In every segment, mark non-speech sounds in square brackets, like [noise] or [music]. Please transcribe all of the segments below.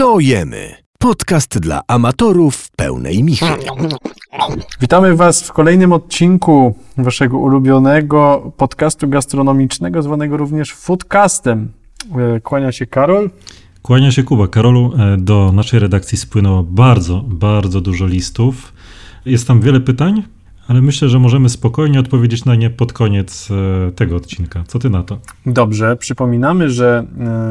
Co jemy? Podcast dla amatorów pełnej michy. Witamy Was w kolejnym odcinku Waszego ulubionego podcastu gastronomicznego, zwanego również Foodcastem. E, Kłania się Karol. Kłania się Kuba. Karolu, e, do naszej redakcji spłynęło bardzo, bardzo dużo listów. Jest tam wiele pytań, ale myślę, że możemy spokojnie odpowiedzieć na nie pod koniec e, tego odcinka. Co ty na to? Dobrze, przypominamy, że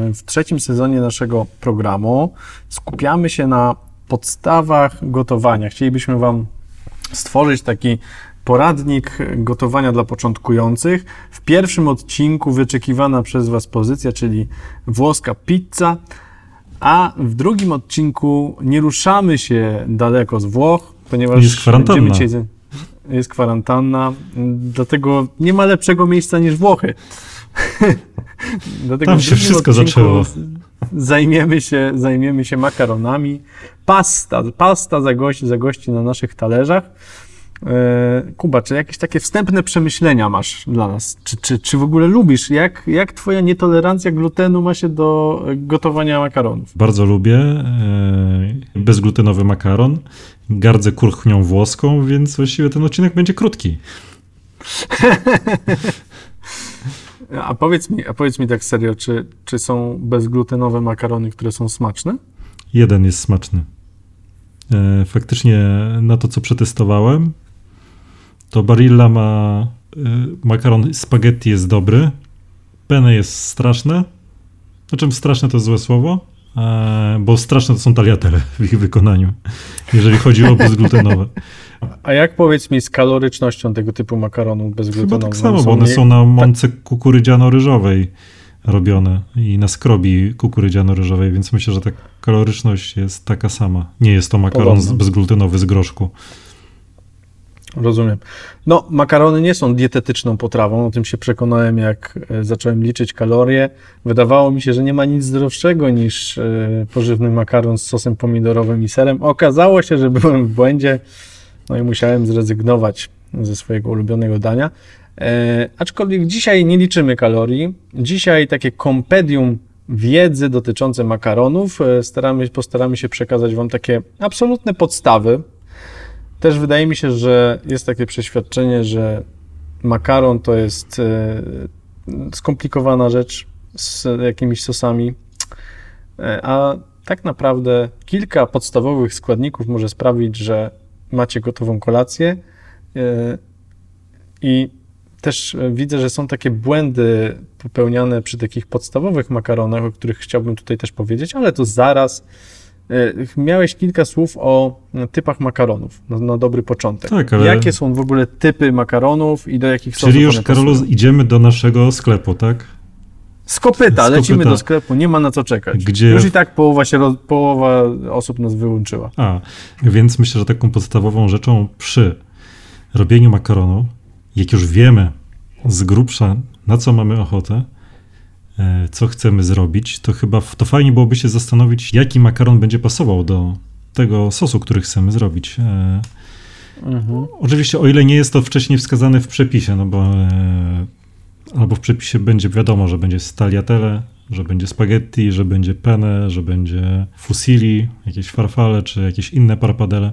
e, w trzecim sezonie naszego programu skupiamy się na podstawach gotowania. Chcielibyśmy Wam stworzyć taki poradnik gotowania dla początkujących. W pierwszym odcinku wyczekiwana przez Was pozycja, czyli włoska pizza, a w drugim odcinku nie ruszamy się daleko z Włoch, ponieważ Jest kwarantanna. będziemy dzisiaj jest kwarantanna, dlatego nie ma lepszego miejsca niż Włochy. [laughs] dlatego Tam się wszystko zaczęło. Zajmiemy się, zajmiemy się makaronami. Pasta, pasta zagości, zagości na naszych talerzach. E, Kuba, czy jakieś takie wstępne przemyślenia masz dla nas? Czy, czy, czy w ogóle lubisz? Jak, jak twoja nietolerancja glutenu ma się do gotowania makaronów? Bardzo lubię e, bezglutenowy makaron. Gardzę kurchnią włoską, więc właściwie ten odcinek będzie krótki. [laughs] A powiedz mi, a powiedz mi tak serio, czy, czy są bezglutenowe makarony, które są smaczne? Jeden jest smaczny. E, Faktycznie na to, co przetestowałem, to Barilla ma e, makaron spaghetti jest dobry, penne jest straszne. Znaczy straszne to złe słowo, bo straszne to są tagliatelle [laughs] w ich wykonaniu, jeżeli chodzi o bezglutenowe. [laughs] A jak powiedz mi z kalorycznością tego typu makaronów Chyba bezglutenowych? tak samo, bo one są na mące kukurydziano-ryżowej robione i na skrobi kukurydziano-ryżowej, więc myślę, że ta kaloryczność jest taka sama. Nie jest to makaron Podobno. bezglutenowy z groszku. Rozumiem. No, makarony nie są dietetyczną potrawą, o tym się przekonałem, jak e, zacząłem liczyć kalorie. Wydawało mi się, że nie ma nic zdrowszego niż e, pożywny makaron z sosem pomidorowym i serem. Okazało się, że byłem w błędzie, no i musiałem zrezygnować ze swojego ulubionego dania. E, aczkolwiek dzisiaj nie liczymy kalorii. Dzisiaj takie kompedium wiedzy dotyczące makaronów. E, staramy, postaramy się przekazać Wam takie absolutne podstawy, też wydaje mi się, że jest takie przeświadczenie, że makaron to jest e, skomplikowana rzecz z jakimiś sosami, e, a tak naprawdę kilka podstawowych składników może sprawić, że macie gotową kolację e, i też widzę, że są takie błędy popełniane przy takich podstawowych makaronach, o których chciałbym tutaj też powiedzieć, ale to zaraz. E, Miałeś kilka słów o e, typach makaronów na, na dobry początek. Tak, ale- Jakie są w ogóle typy makaronów i do jakich sosów Czyli już, Karolu, idziemy do naszego sklepu, tak? Z kopyta, z lecimy kopyta. do sklepu, nie ma na co czekać. Gdzie- Już i tak połowa, się, połowa osób nas wyłączyła. A, więc myślę, że taką podstawową rzeczą przy robieniu makaronu, jak już wiemy z grubsza, na co mamy ochotę, co chcemy zrobić, to chyba to fajnie byłoby się zastanowić, jaki makaron będzie pasował do tego sosu, który chcemy zrobić. E, Mhm. Oczywiście, o ile nie jest to wcześniej wskazane w przepisie, no bo e, albo w przepisie będzie wiadomo, że będzie stagliatelle, że będzie spaghetti, że będzie penne, że będzie fusilli, jakieś farfale czy jakieś inne parpadele.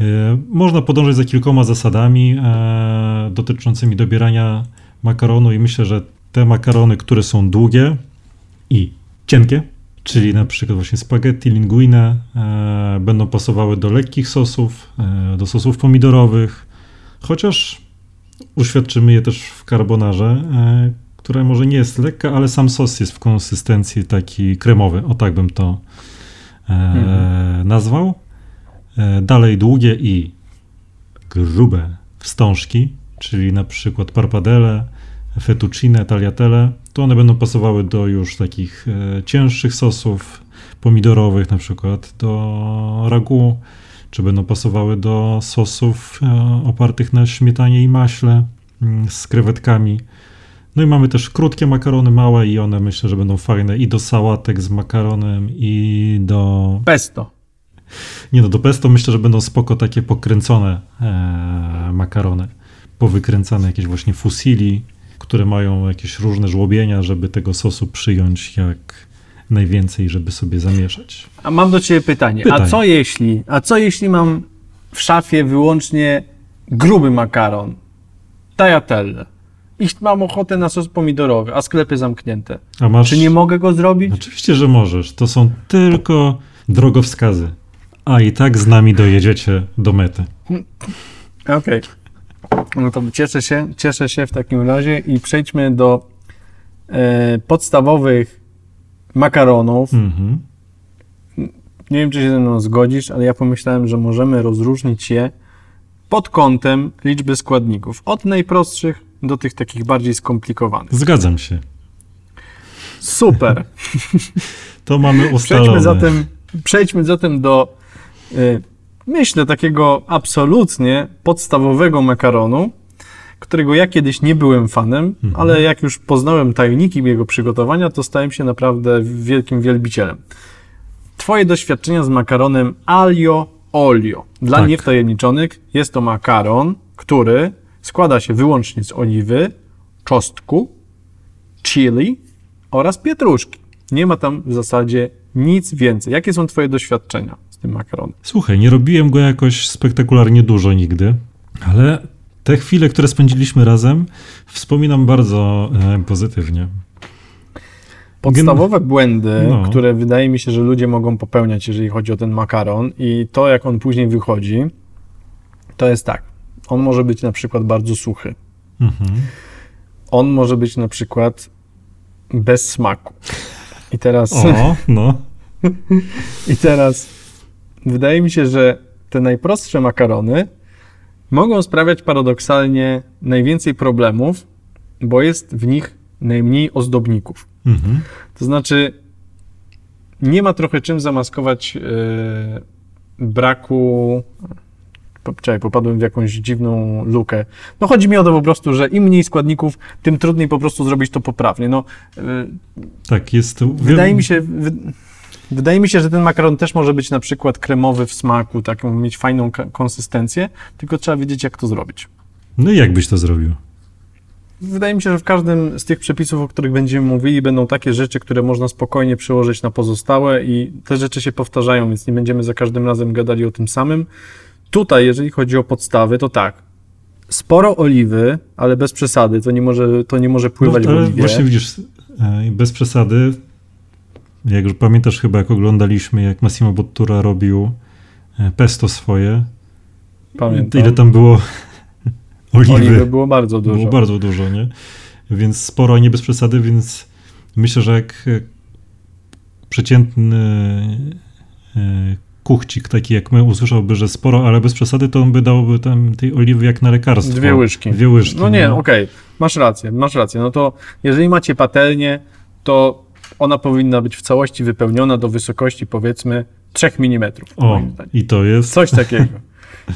E, można podążać za kilkoma zasadami e, dotyczącymi dobierania makaronu i myślę, że te makarony, które są długie i cienkie, czyli na przykład właśnie spaghetti, linguine, e, będą pasowały do lekkich sosów, e, do sosów pomidorowych, chociaż uświadczymy je też w carbonarze, e, która może nie jest lekka, ale sam sos jest w konsystencji taki kremowy, o tak bym to Mhm. nazwał. Dalej długie i grube wstążki, czyli na przykład parpadele, fettuccine, tagliatelle, to one będą pasowały do już takich e, cięższych sosów pomidorowych, na przykład do ragu, czy będą pasowały do sosów e, opartych na śmietanie i maśle mm, z krewetkami. No i mamy też krótkie makarony małe i one myślę, że będą fajne i do sałatek z makaronem i do Pesto. nie no, do pesto myślę, że będą spoko takie pokręcone e, makarony. Powykręcane jakieś właśnie fusilli, które mają jakieś różne żłobienia, żeby tego sosu przyjąć jak najwięcej, żeby sobie zamieszać. A mam do ciebie pytanie. Pytaj. A co jeśli, a co jeśli mam w szafie wyłącznie gruby makaron, tagliatelle i mam ochotę na sos pomidorowy, a sklepy zamknięte? A masz... Czy nie mogę go zrobić? Oczywiście, że możesz. To są tylko drogowskazy. A i tak z nami dojedziecie do mety. Okej. No to cieszę się, cieszę się w takim razie i przejdźmy do e, podstawowych makaronów. Mhm. Nie wiem, czy się ze mną zgodzisz, ale ja pomyślałem, że możemy rozróżnić je pod kątem liczby składników. Od najprostszych do tych takich bardziej skomplikowanych. Zgadzam się. Super. [laughs] To mamy ustalone. Przejdźmy zatem, przejdźmy zatem do, y, myślę, takiego absolutnie podstawowego makaronu, którego ja kiedyś nie byłem fanem, Mhm. ale jak już poznałem tajniki jego przygotowania, to stałem się naprawdę wielkim wielbicielem. Twoje doświadczenia z makaronem alio olio. Dla Tak. niewtajemniczonych jest to makaron, który składa się wyłącznie z oliwy, czosnku, chili oraz pietruszki. Nie ma tam w zasadzie nic więcej. Jakie są Twoje doświadczenia tym makaronem? Słuchaj, nie robiłem go jakoś spektakularnie dużo nigdy, ale te chwile, które spędziliśmy razem, wspominam bardzo e, pozytywnie. Podstawowe błędy, No. które wydaje mi się, że ludzie mogą popełniać, jeżeli chodzi o ten makaron i to, jak on później wychodzi, to jest tak. On może być na przykład bardzo suchy. Mhm. On może być na przykład bez smaku. I teraz, O, no. [laughs] I teraz wydaje mi się, że te najprostsze makarony mogą sprawiać paradoksalnie najwięcej problemów, bo jest w nich najmniej ozdobników. Mhm. To znaczy, nie ma trochę czym zamaskować e, braku. Czekaj, popadłem w jakąś dziwną lukę. No chodzi mi o to po prostu, że im mniej składników, tym trudniej po prostu zrobić to poprawnie. No, e, Tak, jest to. wydaje mi się, wy, wydaje mi się, że ten makaron też może być na przykład kremowy w smaku, taką mieć fajną konsystencję, tylko trzeba wiedzieć, jak to zrobić. No i jak byś to zrobił? Wydaje mi się, że w każdym z tych przepisów, o których będziemy mówili, będą takie rzeczy, które można spokojnie przełożyć na pozostałe i te rzeczy się powtarzają, więc nie będziemy za każdym razem gadali o tym samym. Tutaj, jeżeli chodzi o podstawy, to tak. Sporo oliwy, ale bez przesady, to nie może, to nie może pływać no, w oliwie. właśnie widzisz, e, bez przesady, jak już pamiętasz chyba, jak oglądaliśmy, jak Massimo Bottura robił e, pesto swoje, Pamiętam. ile tam było [laughs] oliwy. Oliwy było bardzo dużo. Było bardzo dużo, nie? Więc sporo, nie bez przesady, więc myślę, że jak e, przeciętny e, kuchcik taki jak my usłyszałby, że sporo, ale bez przesady, to on by dałby tam tej oliwy jak na lekarstwo. Dwie łyżki. Dwie łyżki. No nie, okej, masz rację, masz rację. No to jeżeli macie patelnię, to ona powinna być w całości wypełniona do wysokości powiedzmy 3 mm. O, i to jest... Coś [laughs] takiego.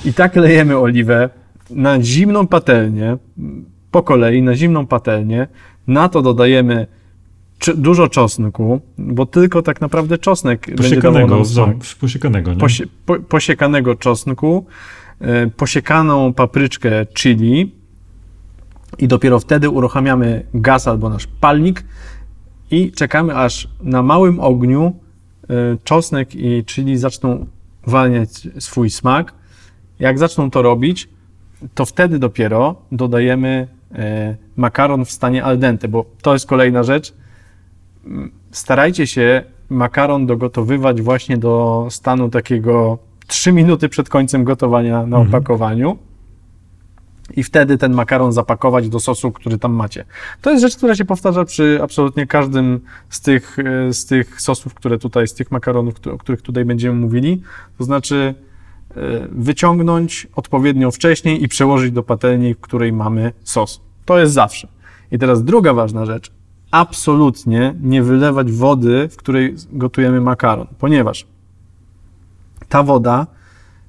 I tak lejemy oliwę na zimną patelnię, po kolei na zimną patelnię. Na to dodajemy dużo czosnku, bo tylko tak naprawdę czosnek będzie dawał Posiekanego, nam smak. posiekanego, nie? Posie, po, posiekanego czosnku, e, posiekaną papryczkę chili i dopiero wtedy uruchamiamy gaz albo nasz palnik i czekamy aż na małym ogniu e, czosnek i chili zaczną uwalniać swój smak. Jak zaczną to robić, to wtedy dopiero dodajemy e, makaron w stanie al dente, bo to jest kolejna rzecz. Starajcie się makaron dogotowywać właśnie do stanu takiego 3 minuty przed końcem gotowania na Mhm. opakowaniu. I wtedy ten makaron zapakować do sosu, który tam macie. To jest rzecz, która się powtarza przy absolutnie każdym z tych, e, z tych sosów, które tutaj, z tych makaronów, o których tutaj będziemy mówili. To znaczy e, wyciągnąć odpowiednio wcześniej i przełożyć do patelni, w której mamy sos. To jest zawsze. I teraz druga ważna rzecz. Absolutnie nie wylewać wody, w której gotujemy makaron, ponieważ ta woda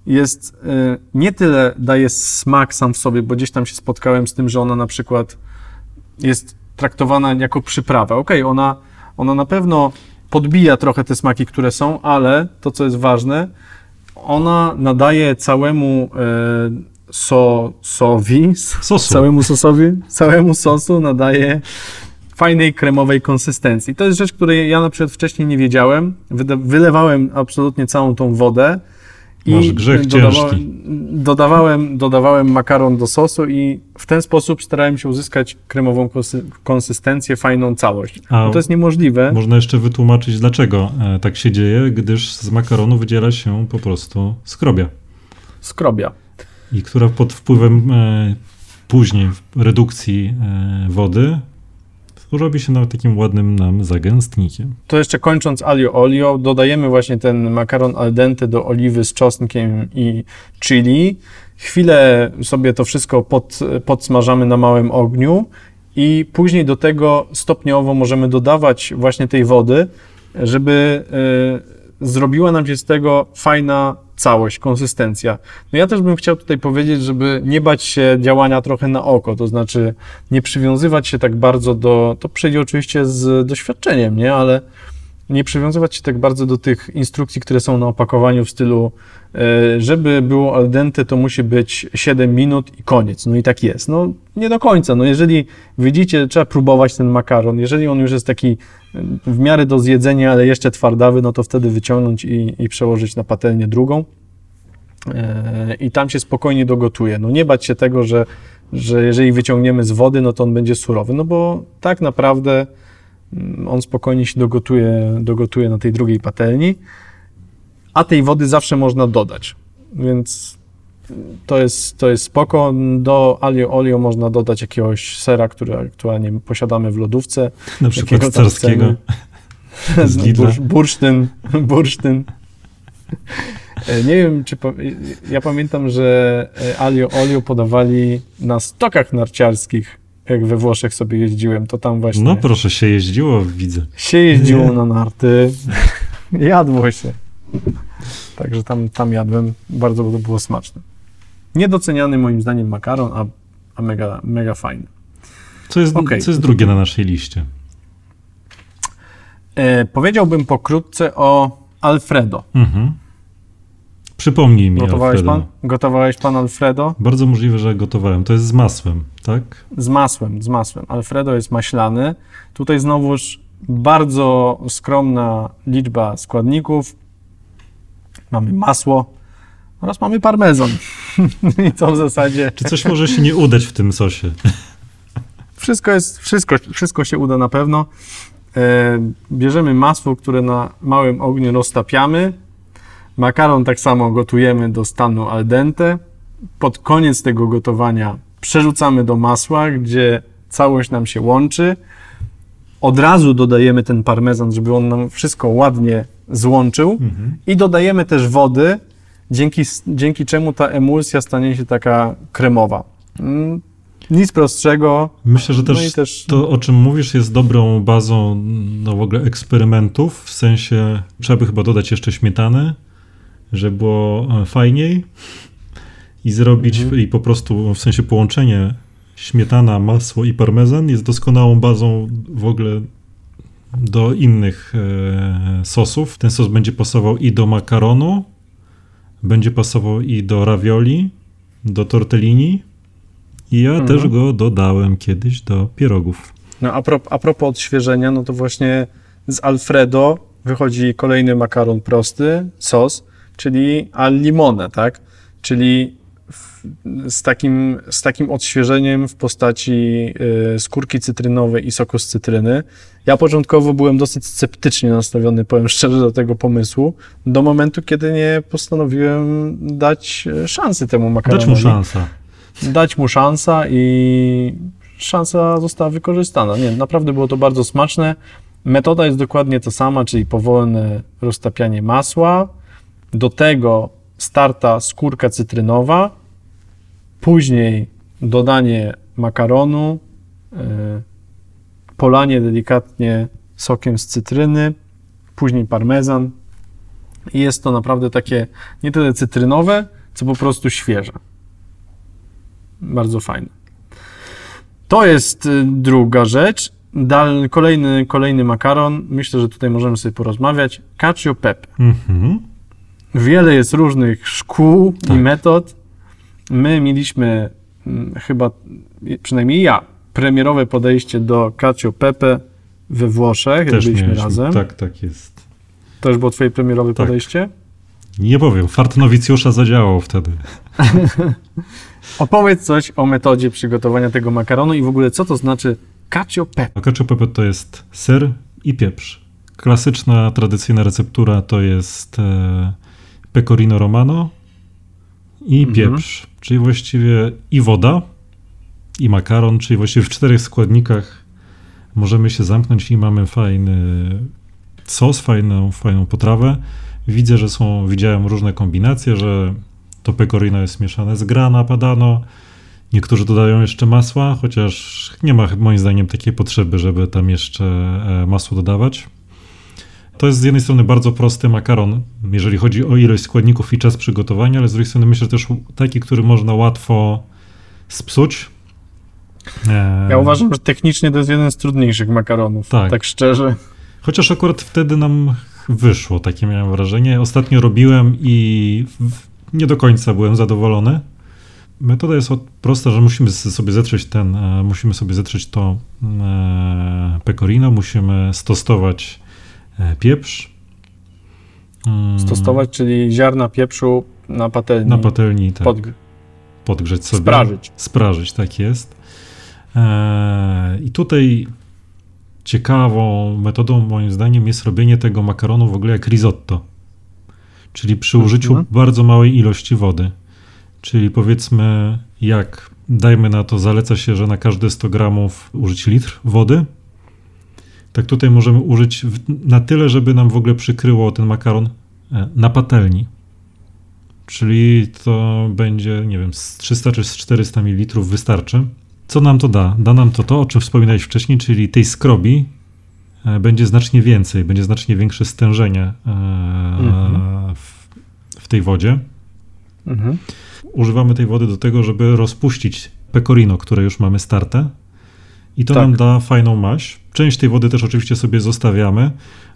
jest y, nie tyle daje smak sam w sobie, bo gdzieś tam się spotkałem z tym, że ona na przykład jest traktowana jako przyprawa. Okej, ona, ona na pewno podbija trochę te smaki, które są, ale to, co jest ważne, ona nadaje całemu e, sosowi, Sosu. całemu sosowi, całemu sosu nadaje fajnej kremowej konsystencji. To jest rzecz, której ja na przykład wcześniej nie wiedziałem. Wylewałem absolutnie całą tą wodę. Masz grzech ciężki. dodawałem, dodawałem makaron do sosu i w ten sposób starałem się uzyskać kremową konsy- konsystencję, fajną całość. No to jest niemożliwe. Można jeszcze wytłumaczyć, dlaczego e, tak się dzieje, gdyż z makaronu wydziela się po prostu skrobia. Skrobia. I która pod wpływem e, później redukcji e, wody robi się nawet takim ładnym nam zagęstnikiem. To jeszcze kończąc alio olio, dodajemy właśnie ten makaron al dente do oliwy z czosnkiem i chili. Chwilę sobie to wszystko pod, podsmażamy na małym ogniu i później do tego stopniowo możemy dodawać właśnie tej wody, żeby y, zrobiła nam się z tego fajna całość, konsystencja. No ja też bym chciał tutaj powiedzieć, żeby nie bać się działania trochę na oko, to znaczy nie przywiązywać się tak bardzo do, to przyjdzie oczywiście z doświadczeniem, nie, ale nie przywiązywać się tak bardzo do tych instrukcji, które są na opakowaniu w stylu, e, żeby było al dente, to musi być 7 minut i koniec. No i tak jest. No nie do końca. No jeżeli widzicie, trzeba próbować ten makaron. Jeżeli on już jest taki e, w miarę do zjedzenia, ale jeszcze twardawy, no to wtedy wyciągnąć i, i przełożyć na patelnię drugą. E, I tam się spokojnie dogotuje. No nie bać się tego, że, że jeżeli wyciągniemy z wody, no to on będzie surowy, no bo tak naprawdę on spokojnie się dogotuje, dogotuje na tej drugiej patelni, a tej wody zawsze można dodać, więc to jest, to jest spoko. Do alio olio można dodać jakiegoś sera, który aktualnie posiadamy w lodówce. Na przykład chcemy. [laughs] Z Lidla. Bursztyn, bursztyn. E, Nie wiem, czy pa- ja pamiętam, że e, alio olio podawali na stokach narciarskich, jak we Włoszech sobie jeździłem, to tam właśnie No proszę, się jeździło, widzę. się jeździło Nie. na narty, [laughs] jadło się. Także tam, tam jadłem, bardzo to było smaczne. Niedoceniany moim zdaniem makaron, a, a mega, mega fajny. Co jest, Okej. co jest drugie na naszej liście? E, powiedziałbym pokrótce o Alfredo. Mhm. Przypomnij mi, Gotowałeś Alfredo. pan? Gotowałeś pan Alfredo? Bardzo możliwe, że gotowałem. To jest z masłem, tak? Z masłem, z masłem. Alfredo jest maślany. Tutaj znowuż bardzo skromna liczba składników. Mamy masło oraz mamy parmezan. [laughs] I to w zasadzie Czy coś może się nie udać w tym sosie? [laughs] wszystko jest, wszystko, wszystko się uda na pewno. E, bierzemy masło, które na małym ogniu roztapiamy. Makaron tak samo gotujemy do stanu al dente. Pod koniec tego gotowania przerzucamy do masła, gdzie całość nam się łączy. Od razu dodajemy ten parmezan, żeby on nam wszystko ładnie złączył. Mhm. I dodajemy też wody, dzięki, dzięki czemu ta emulsja stanie się taka kremowa. Mm, Nic prostszego. Myślę, że też, No też to, o czym mówisz, jest dobrą bazą no, w ogóle eksperymentów. W sensie trzeba by chyba dodać jeszcze śmietany, żeby było e, fajniej i zrobić Mhm. i po prostu w sensie połączenie śmietana, masło i parmezan jest doskonałą bazą w ogóle do innych e, sosów. Ten sos będzie pasował i do makaronu, będzie pasował i do ravioli, do tortellini. I ja Mhm. też go dodałem kiedyś do pierogów. No a, pro, a propos odświeżenia, no to właśnie z Alfredo wychodzi kolejny makaron prosty, sos, czyli al limone, tak? Czyli w, z, takim, z takim odświeżeniem w postaci y, skórki cytrynowej i soku z cytryny. Ja początkowo byłem dosyć sceptycznie nastawiony, powiem szczerze, do tego pomysłu, do momentu, kiedy nie postanowiłem dać y, szansy temu makaronowi. Dać mu szansę. dać mu szansa i szansa została wykorzystana. Nie, naprawdę było to bardzo smaczne. Metoda jest dokładnie ta sama, czyli powolne roztapianie masła, do tego starta skórka cytrynowa, później dodanie makaronu, yy, polanie delikatnie sokiem z cytryny, później parmezan i jest to naprawdę takie nie tyle cytrynowe, co po prostu świeże. Bardzo fajne. To jest y, druga rzecz. Dal, kolejny, kolejny makaron. Myślę, że tutaj możemy sobie porozmawiać. Cacio pepe. Mhm. Wiele jest różnych szkół Tak. i metod. My mieliśmy mm, chyba, przynajmniej ja, premierowe podejście do cacio pepe we Włoszech, jak byliśmy mieliśmy. razem. Tak, tak jest. To już było twoje premierowe Tak. podejście? Nie powiem, fart nowicjusza zadziałał wtedy. [laughs] Opowiedz coś o metodzie przygotowania tego makaronu i w ogóle co to znaczy cacio pepe. Cacio pepe to jest ser i pieprz. Klasyczna, tradycyjna receptura to jest e, pecorino romano i Mhm. pieprz, czyli właściwie i woda, i makaron, czyli właściwie w czterech składnikach możemy się zamknąć i mamy fajny sos, fajną, fajną potrawę. Widzę, że są, widziałem różne kombinacje, że to pecorino jest mieszane z grana, padano. Niektórzy dodają jeszcze masła, chociaż nie ma moim zdaniem takiej potrzeby, żeby tam jeszcze e, masło dodawać. To jest z jednej strony bardzo prosty makaron, jeżeli chodzi o ilość składników i czas przygotowania, ale z drugiej strony myślę też taki, który można łatwo spsuć. Ja uważam, że technicznie to jest jeden z trudniejszych makaronów. Tak. Tak szczerze. Chociaż akurat wtedy nam wyszło, takie miałem wrażenie. Ostatnio robiłem i nie do końca byłem zadowolony. Metoda jest prosta, że musimy sobie zetrzeć ten, e, musimy sobie zetrzeć to e, pecorino, musimy stostować pieprz. Mm, Stostować, czyli ziarna pieprzu na patelni. na patelni, tak, pod, podgrzeć sobie. sprażyć. Sprażyć, tak jest. Eee, I tutaj ciekawą metodą, moim zdaniem, jest robienie tego makaronu w ogóle jak risotto. Czyli przy użyciu Mhm. bardzo małej ilości wody. Czyli powiedzmy, jak dajmy na to, zaleca się, że na każde 100 gramów użyć litr wody. Tak tutaj możemy użyć na tyle, żeby nam w ogóle przykryło ten makaron e, na patelni. Czyli to będzie, nie wiem, z 300 czy z 400 ml wystarczy. Co nam to da? Da nam to to, o czym wspominałeś wcześniej, czyli tej skrobi e, będzie znacznie więcej, będzie znacznie większe stężenie e, Mhm. w, w tej wodzie. Mhm. Używamy tej wody do tego, żeby rozpuścić pecorino, które już mamy starte. I to Tak. nam da fajną maść. Część tej wody też oczywiście sobie zostawiamy,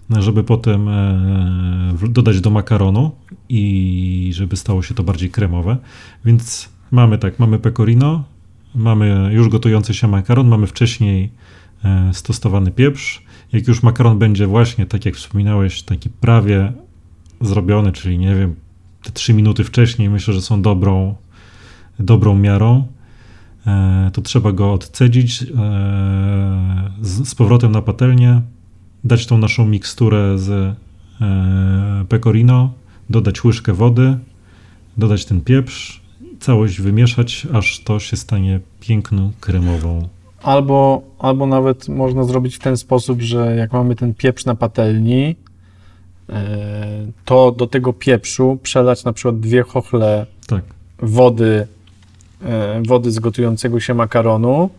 żeby potem e, dodać do makaronu i żeby stało się to bardziej kremowe. Więc mamy tak, mamy pecorino, mamy już gotujący się makaron, mamy wcześniej e, stosowany pieprz. Jak już makaron będzie właśnie, tak jak wspominałeś, taki prawie zrobiony, czyli nie wiem, te 3 minuty wcześniej myślę, że są dobrą, dobrą miarą. E, to trzeba go odcedzić e, z, powrotem na patelnię, dać tą naszą miksturę z e, pecorino, dodać łyżkę wody, dodać ten pieprz, całość wymieszać, aż to się stanie piękną kremową. Albo, albo nawet można zrobić w ten sposób, że jak mamy ten pieprz na patelni, to do tego pieprzu przelać na przykład dwie chochle Tak, wody, wody z gotującego się makaronu,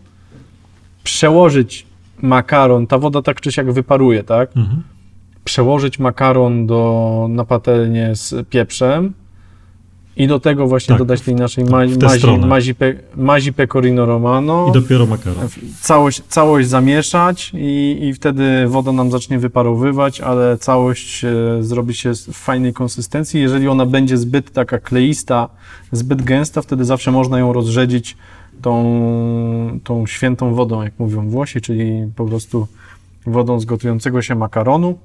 przełożyć makaron, ta woda tak czy siak wyparuje, tak? mhm. Przełożyć makaron do, na patelnię z pieprzem i do tego właśnie Tak, dodać tej naszej ma, mazi, mazi, pe, mazi pecorino romano. i dopiero makaron. całość, całość zamieszać i, i wtedy woda nam zacznie wyparowywać, ale całość e, zrobi się w fajnej konsystencji. Jeżeli ona będzie zbyt taka kleista, zbyt gęsta, wtedy zawsze można ją rozrzedzić tą, tą świętą wodą, jak mówią Włosi, czyli po prostu wodą z gotującego się makaronu.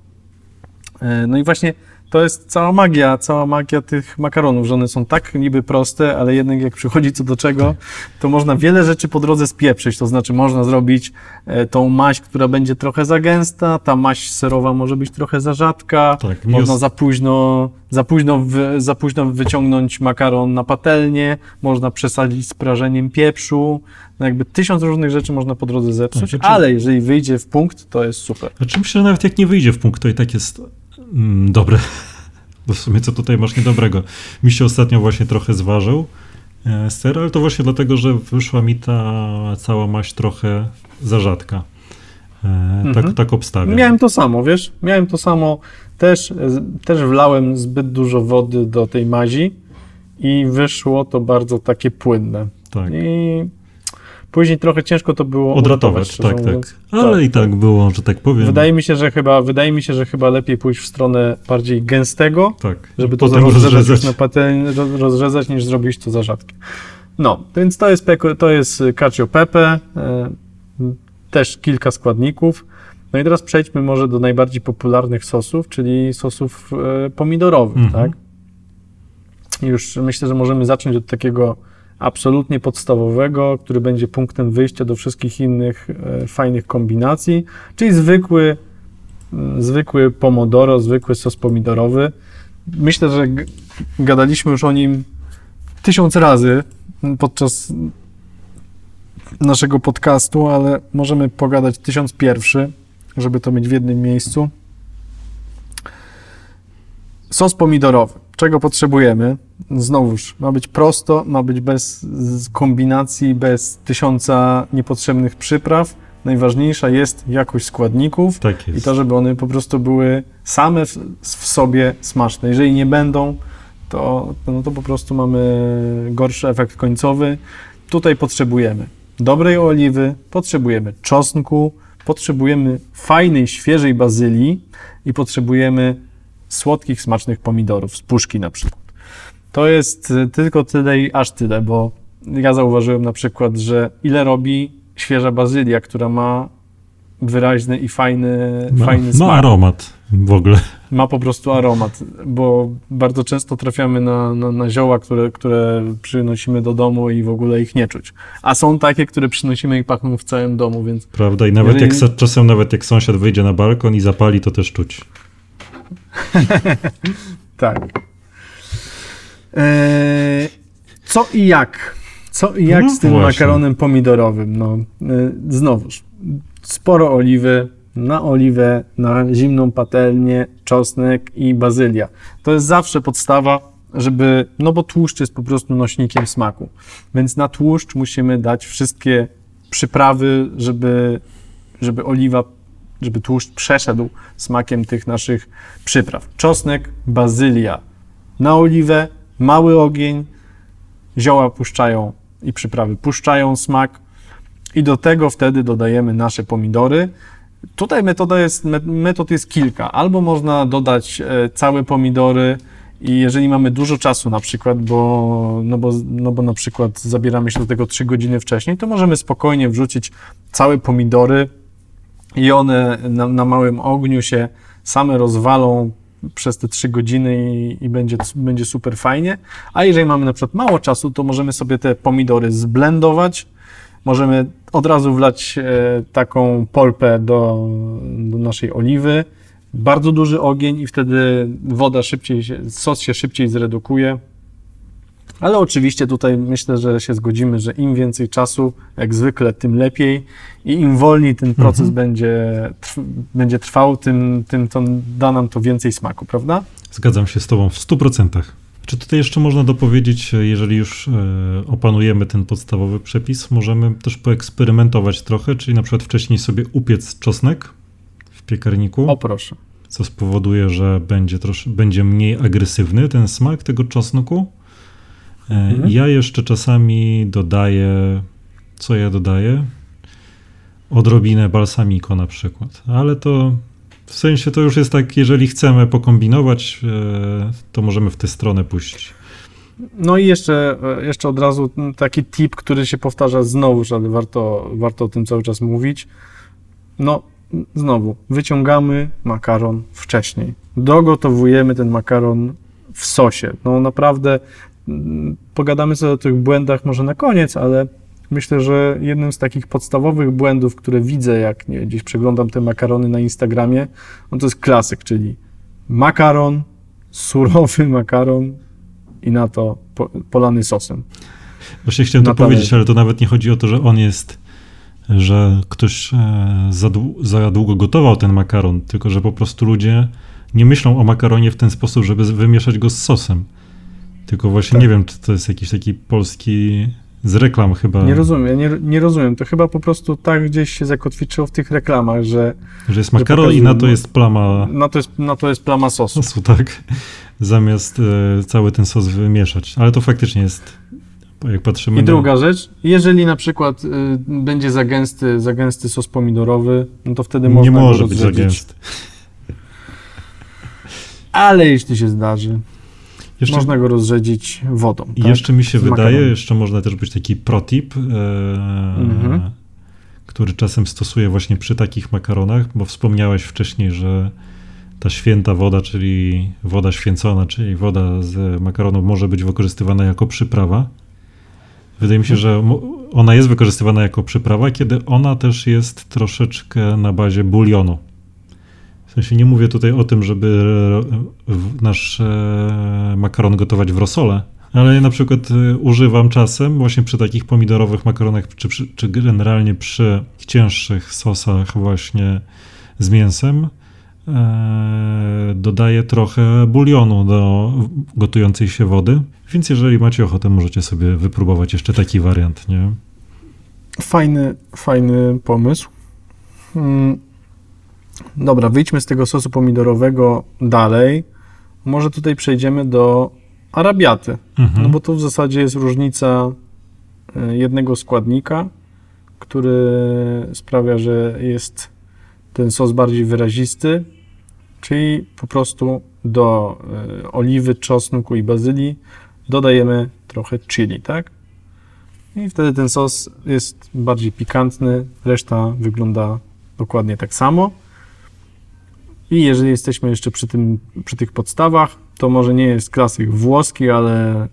E, No i właśnie to jest cała magia, cała magia tych makaronów, że one są tak niby proste, ale jednak jak przychodzi co do czego, to można wiele rzeczy po drodze spieprzyć, to znaczy można zrobić e, tą maść, która będzie trochę za gęsta, ta maść serowa może być trochę za rzadka, Tak, można os- za późno, za, późno wy, za późno wyciągnąć makaron na patelnię, można przesadzić z prażeniem pieprzu, no jakby tysiąc różnych rzeczy można po drodze zepsuć, znaczy- ale jeżeli wyjdzie w punkt, to jest super. Znaczy myślę, że nawet jak nie wyjdzie w punkt, to i tak jest mm, dobre. Bo w sumie co tutaj masz niedobrego? Mi się ostatnio właśnie trochę zważył e, ser, ale to właśnie dlatego, że wyszła mi ta cała maść trochę za rzadka. E, tak, Mhm. tak obstawiam. Miałem to samo, wiesz? Miałem to samo. Też, też wlałem zbyt dużo wody do tej mazi i wyszło to bardzo takie płynne. tak. I później trochę ciężko to było Odratować, tak, tak. Ale Tak, i tak było, że tak powiem. Wydaje mi się, że chyba, wydaje mi się, że chyba lepiej pójść w stronę bardziej gęstego, tak. żeby to rozrzezać, rozrzezać. na patelni, roz- rozrzezać, niż zrobić to za rzadkie. No, więc to jest, to jest cacio pepe. E, też kilka składników. No i teraz przejdźmy może do najbardziej popularnych sosów, czyli sosów e, pomidorowych, Mhm. tak? Już myślę, że możemy zacząć od takiego absolutnie podstawowego, który będzie punktem wyjścia do wszystkich innych e, fajnych kombinacji, czyli zwykły, mm, zwykły pomodoro, zwykły sos pomidorowy. Myślę, że gadaliśmy już o nim tysiąc razy podczas naszego podcastu, ale możemy pogadać tysiąc pierwszy, żeby to mieć w jednym miejscu. Sos pomidorowy. Czego potrzebujemy? Znowuż, ma być prosto, ma być bez kombinacji, bez tysiąca niepotrzebnych przypraw. Najważniejsza jest jakość składników Tak i jest. to, żeby one po prostu były same w, w sobie smaczne. Jeżeli nie będą, to, no to po prostu mamy gorszy efekt końcowy. Tutaj potrzebujemy dobrej oliwy, potrzebujemy czosnku, potrzebujemy fajnej, świeżej bazylii i potrzebujemy słodkich, smacznych pomidorów z puszki na przykład. To jest y, tylko tyle i aż tyle, bo ja zauważyłem na przykład, że ile robi świeża bazylia, która ma wyraźny i fajny, Ma, fajny ma smak. aromat w ogóle. Ma po prostu aromat, bo bardzo często trafiamy na, na, na zioła, które, które przynosimy do domu i w ogóle ich nie czuć. A są takie, które przynosimy i pachną w całym domu, więc Prawda? I nawet Jeżeli- jak czasem nawet jak sąsiad wyjdzie na balkon i zapali, to też czuć. [laughs] tak. Eee, co i jak? Co i jak No z tym właśnie. makaronem pomidorowym? No, e, znowuż, sporo oliwy, na oliwę, na zimną patelnię, czosnek i bazylia. To jest zawsze podstawa, żeby, no bo tłuszcz jest po prostu nośnikiem smaku. Więc na tłuszcz musimy dać wszystkie przyprawy, żeby, żeby oliwa, żeby tłuszcz przeszedł smakiem tych naszych przypraw. Czosnek, bazylia. Na oliwę, mały ogień, zioła puszczają i przyprawy puszczają smak i do tego wtedy dodajemy nasze pomidory. Tutaj metoda jest, me- metod jest kilka. Albo można dodać e, całe pomidory i jeżeli mamy dużo czasu na przykład, bo, no bo, no bo na przykład zabieramy się do tego 3 godziny wcześniej, to możemy spokojnie wrzucić całe pomidory i one na, na małym ogniu się same rozwalą przez te 3 godziny i, i będzie, będzie super fajnie. A jeżeli mamy na przykład mało czasu, to możemy sobie te pomidory zblendować. Możemy od razu wlać e, taką polpę do, do naszej oliwy. Bardzo duży ogień i wtedy woda szybciej, sos się szybciej zredukuje. Ale oczywiście tutaj myślę, że się zgodzimy, że im więcej czasu, jak zwykle, tym lepiej i im wolniej ten proces będzie, trw, będzie trwał, tym, tym to da nam to więcej smaku, prawda? Zgadzam się z Tobą w 100%. Czy tutaj jeszcze można dopowiedzieć, jeżeli już e, opanujemy ten podstawowy przepis, możemy też poeksperymentować trochę, czyli na przykład wcześniej sobie upiec czosnek w piekarniku, O proszę. co spowoduje, że będzie, trosz, będzie mniej agresywny ten smak tego czosnku. Mhm. Ja jeszcze czasami dodaję, co ja dodaję? Odrobinę balsamico na przykład, ale to w sensie to już jest tak, jeżeli chcemy pokombinować, e, to możemy w tę stronę pójść. No i jeszcze, e, jeszcze od razu taki tip, który się powtarza znowu, ale warto, warto o tym cały czas mówić. No, znowu, wyciągamy makaron wcześniej. Dogotowujemy ten makaron w sosie. No naprawdę, pogadamy sobie o tych błędach może na koniec, ale myślę, że jednym z takich podstawowych błędów, które widzę, jak nie, gdzieś przeglądam te makarony na Instagramie, no to jest klasyk, czyli makaron, surowy [laughs] makaron i na to po, polany sosem. Właśnie chciałem to Na talerzu. powiedzieć, ale to nawet nie chodzi o to, że on jest, że ktoś e, za, za długo gotował ten makaron, tylko że po prostu ludzie nie myślą o makaronie w ten sposób, żeby wymieszać go z sosem. Tylko właśnie Tak. nie wiem, czy to jest jakiś taki polski z reklam chyba, Nie rozumiem, nie, nie rozumiem. To chyba po prostu tak gdzieś się zakotwiczyło w tych reklamach, że że jest makaron i pokazują, na to jest plama na to jest, na to jest plama sosu. sosu, tak? Zamiast e, cały ten sos wymieszać. Ale to faktycznie jest, jak patrzymy I na... druga rzecz, jeżeli na przykład y, będzie za gęsty, za gęsty sos pomidorowy, no to wtedy można Nie może być za gęsty. Ale jeśli się zdarzy, Jeszcze, można go rozrzedzić wodą. I tak? jeszcze mi się Z wydaje, makaronem. jeszcze można też być taki protip, e, Mhm. który czasem stosuję właśnie przy takich makaronach, bo wspomniałeś wcześniej, że ta święta woda, czyli woda święcona, czyli woda z makaronu może być wykorzystywana jako przyprawa. Wydaje mi się, że ona jest wykorzystywana jako przyprawa, kiedy ona też jest troszeczkę na bazie bulionu. W sensie nie mówię tutaj o tym, żeby nasz e, makaron gotować w rosole, ale ja na przykład e, używam czasem właśnie przy takich pomidorowych makaronach, czy, czy generalnie przy cięższych sosach właśnie z mięsem, e, dodaję trochę bulionu do gotującej się wody. Więc jeżeli macie ochotę, możecie sobie wypróbować jeszcze taki wariant, nie? Fajny, fajny pomysł. Hmm. Dobra, wyjdźmy z tego sosu pomidorowego dalej. Może tutaj przejdziemy do arabiaty. Mhm. No bo tu w zasadzie jest różnica e, jednego składnika, który sprawia, że jest ten sos bardziej wyrazisty, czyli po prostu do e, oliwy, czosnku i bazylii dodajemy trochę chili, tak? I wtedy ten sos jest bardziej pikantny, reszta wygląda dokładnie tak samo. I jeżeli jesteśmy jeszcze przy, tym, przy tych podstawach, to może nie jest klasyk włoski, ale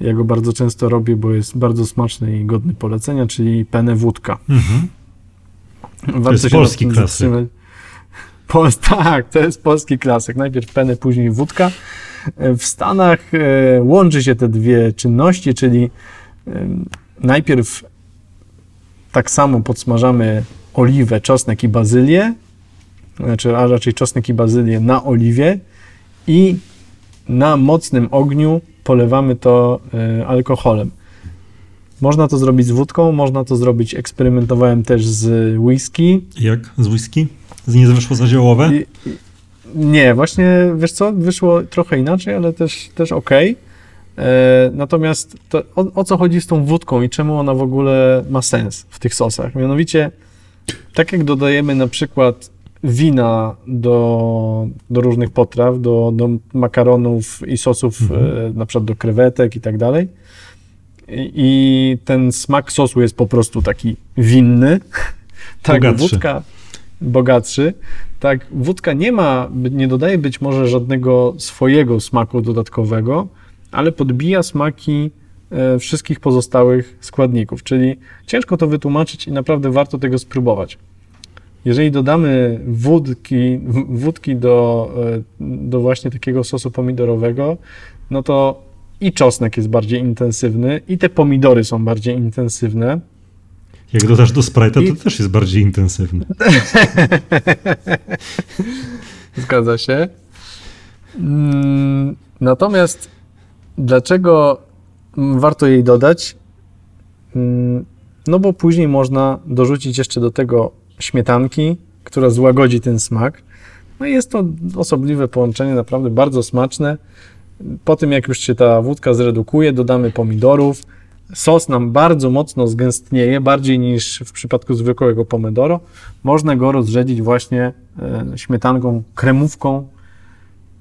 ja go bardzo często robię, bo jest bardzo smaczny i godny polecenia, czyli penne wódka. Mhm. to jest polski klasyk. Pol [laughs] tak, to jest polski klasyk. Najpierw penne, później wódka. W Stanach e, łączy się te dwie czynności, czyli najpierw tak samo podsmażamy oliwę, czosnek i bazylię, znaczy, a raczej czosnek i bazylię na oliwie i na mocnym ogniu polewamy to e, alkoholem. Można to zrobić z wódką, można to zrobić, eksperymentowałem też z whisky. Jak z whisky? Z nie wyszło za ziołowe? I, nie, właśnie, wiesz co, wyszło trochę inaczej, ale też, też ok. E, natomiast to, o, o, co chodzi z tą wódką i czemu ona w ogóle ma sens w tych sosach? Mianowicie, tak jak dodajemy na przykład wina do, do różnych potraw, do, do makaronów i sosów, mhm. e, na przykład do krewetek i tak dalej, i ten smak sosu jest po prostu taki winny, [laughs] tak bogatszy. wódka bogatszy, tak wódka nie ma, nie dodaje być może żadnego swojego smaku dodatkowego, ale podbija smaki e, wszystkich pozostałych składników, czyli ciężko to wytłumaczyć i naprawdę warto tego spróbować. Jeżeli dodamy wódki, wódki do, e, do właśnie takiego sosu pomidorowego, no to i czosnek jest bardziej intensywny, i te pomidory są bardziej intensywne. Jak dodasz do Sprite'a, I... to też jest bardziej intensywny. [laughs] Zgadza się. Mm, natomiast dlaczego warto jej dodać? Mm, no bo później można dorzucić jeszcze do tego śmietanki, która złagodzi ten smak. No i jest to osobliwe połączenie, naprawdę bardzo smaczne. Po tym, jak już się ta wódka zredukuje, dodamy pomidorów. Sos nam bardzo mocno zgęstnieje, bardziej niż w przypadku zwykłego pomidoro. Można go rozrzedzić właśnie e, śmietanką, kremówką.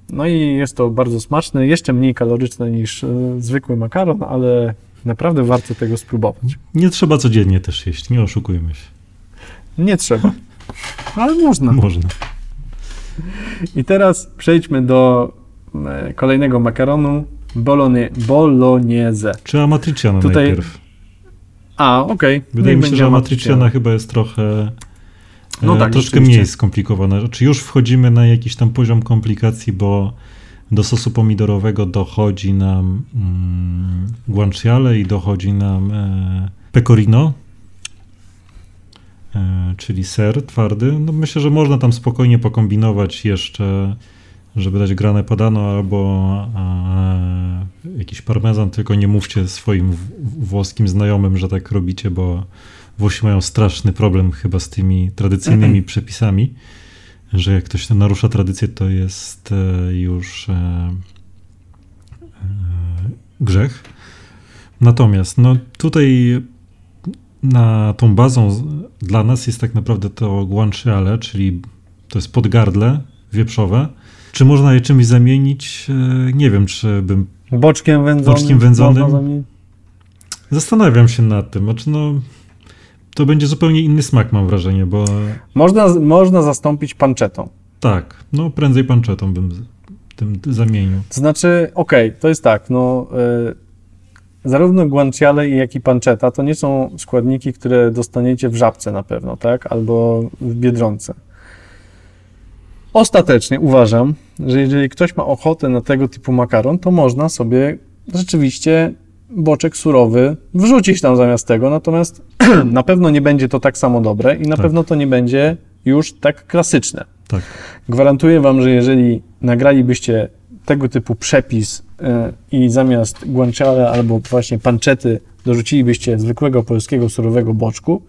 No i jest to bardzo smaczne, jeszcze mniej kaloryczne niż e, zwykły makaron, ale naprawdę warto tego spróbować. Nie trzeba codziennie też jeść, nie oszukujmy się. Nie trzeba, ale można. Można. I teraz przejdźmy do e, kolejnego makaronu, bolonie, bolognese. Czy amatriciana Tutaj... najpierw? A, okej. Okay. Wydaje mi się, że amatriciana chyba jest trochę e, no tak, troszkę mniej skomplikowana. Czy już wchodzimy na jakiś tam poziom komplikacji, bo do sosu pomidorowego dochodzi nam mm, guanciale i dochodzi nam e, pecorino, czyli ser twardy. No myślę, że można tam spokojnie pokombinować jeszcze żeby dać grane padano albo e, jakiś parmezan, tylko nie mówcie swoim włoskim znajomym, że tak robicie, bo Włosi mają straszny problem chyba z tymi tradycyjnymi przepisami, że jak ktoś narusza tradycję, to jest e, już e, e, grzech. Natomiast no tutaj na tą bazą dla nas jest tak naprawdę to guanciale, czyli to jest podgardle wieprzowe, czy można je czymś zamienić? E, nie wiem, czy bym. Boczkiem wędzonym. Boczkiem wędzonym. Zastanawiam się nad tym. Znaczy, no, to będzie zupełnie inny smak, mam wrażenie, bo Można, można zastąpić panczetą. tak, no prędzej panczetą bym tym zamienił. To znaczy, okej, to jest tak, no y, zarówno guanciale, jak i pancetta to nie są składniki, które dostaniecie w żabce na pewno, tak? Albo w Biedronce. Ostatecznie uważam, że jeżeli ktoś ma ochotę na tego typu makaron, to można sobie rzeczywiście boczek surowy wrzucić tam zamiast tego, natomiast [clears throat] na pewno nie będzie to tak samo dobre i na Tak. pewno to nie będzie już tak klasyczne. Tak, Gwarantuję Wam, że jeżeli nagralibyście tego typu przepis i zamiast guanciale albo właśnie panczety dorzucilibyście zwykłego polskiego surowego boczku,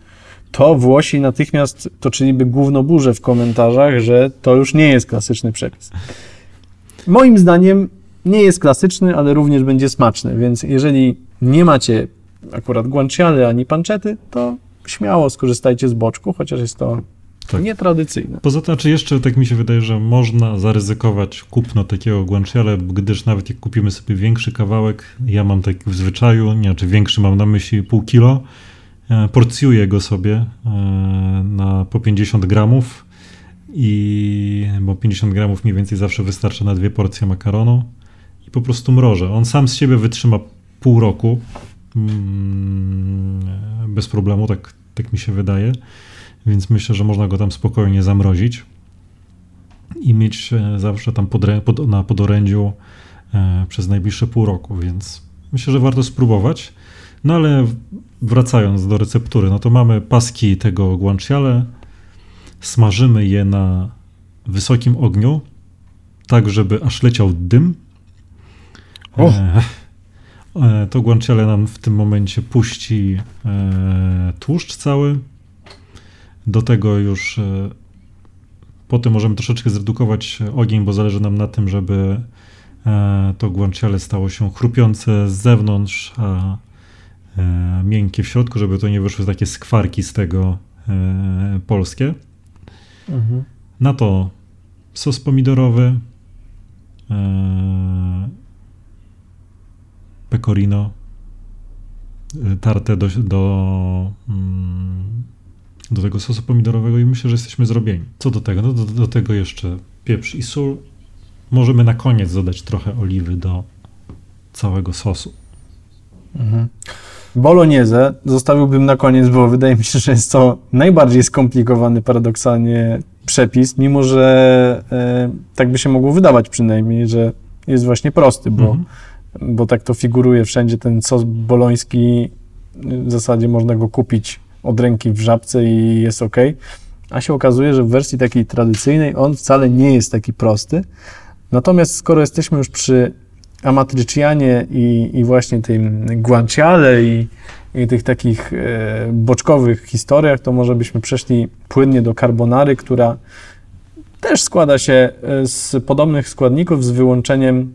to Włosi natychmiast toczyliby gównoburzę w komentarzach, że to już nie jest klasyczny przepis. Moim zdaniem nie jest klasyczny, ale również będzie smaczny, więc jeżeli nie macie akurat guanciale ani panczety, to śmiało skorzystajcie z boczku, chociaż jest to Tak. nietradycyjne. Poza tym, czy jeszcze tak mi się wydaje, że można zaryzykować kupno takiego guanciale, gdyż nawet jak kupimy sobie większy kawałek, ja mam tak w zwyczaju, nie, czy większy mam na myśli pół kilo, e, porcjuję go sobie e, na po 50 gramów i bo 50 gramów mniej więcej zawsze wystarcza na dwie porcje makaronu i po prostu mrożę. On sam z siebie wytrzyma pół roku mm, bez problemu, tak, tak mi się wydaje więc myślę, że można go tam spokojnie zamrozić i mieć e, zawsze tam podrę- pod, na podorędziu e, przez najbliższe pół roku, więc myślę, że warto spróbować. No ale wracając do receptury, no to mamy paski tego guanciale, smażymy je na wysokim ogniu, tak żeby aż leciał dym. O! E, e, to guanciale nam w tym momencie puści e, tłuszcz cały, do tego już e, potem możemy troszeczkę zredukować ogień, bo zależy nam na tym, żeby e, to guanciale stało się chrupiące z zewnątrz, a e, miękkie w środku, żeby to nie wyszły takie skwarki z tego e, polskie. Mhm. Na to sos pomidorowy, e, pecorino, e, tarte do, do, mm, do tego sosu pomidorowego i myślę, że jesteśmy zrobieni. Co do tego? No do, do tego jeszcze pieprz i sól. Możemy na koniec dodać trochę oliwy do całego sosu. Mhm. Bolognese zostawiłbym na koniec, bo wydaje mi się, że jest to najbardziej skomplikowany paradoksalnie przepis, mimo że e, tak by się mogło wydawać przynajmniej, że jest właśnie prosty, bo, Mhm. bo tak to figuruje wszędzie. Ten sos boloński w zasadzie można go kupić od ręki w żabce i jest ok. A się okazuje, że w wersji takiej tradycyjnej on wcale nie jest taki prosty. Natomiast skoro jesteśmy już przy amatricianie i, i właśnie tym guanciale i, i tych takich e, boczkowych historiach, to może byśmy przeszli płynnie do carbonary, która też składa się e, z podobnych składników, z wyłączeniem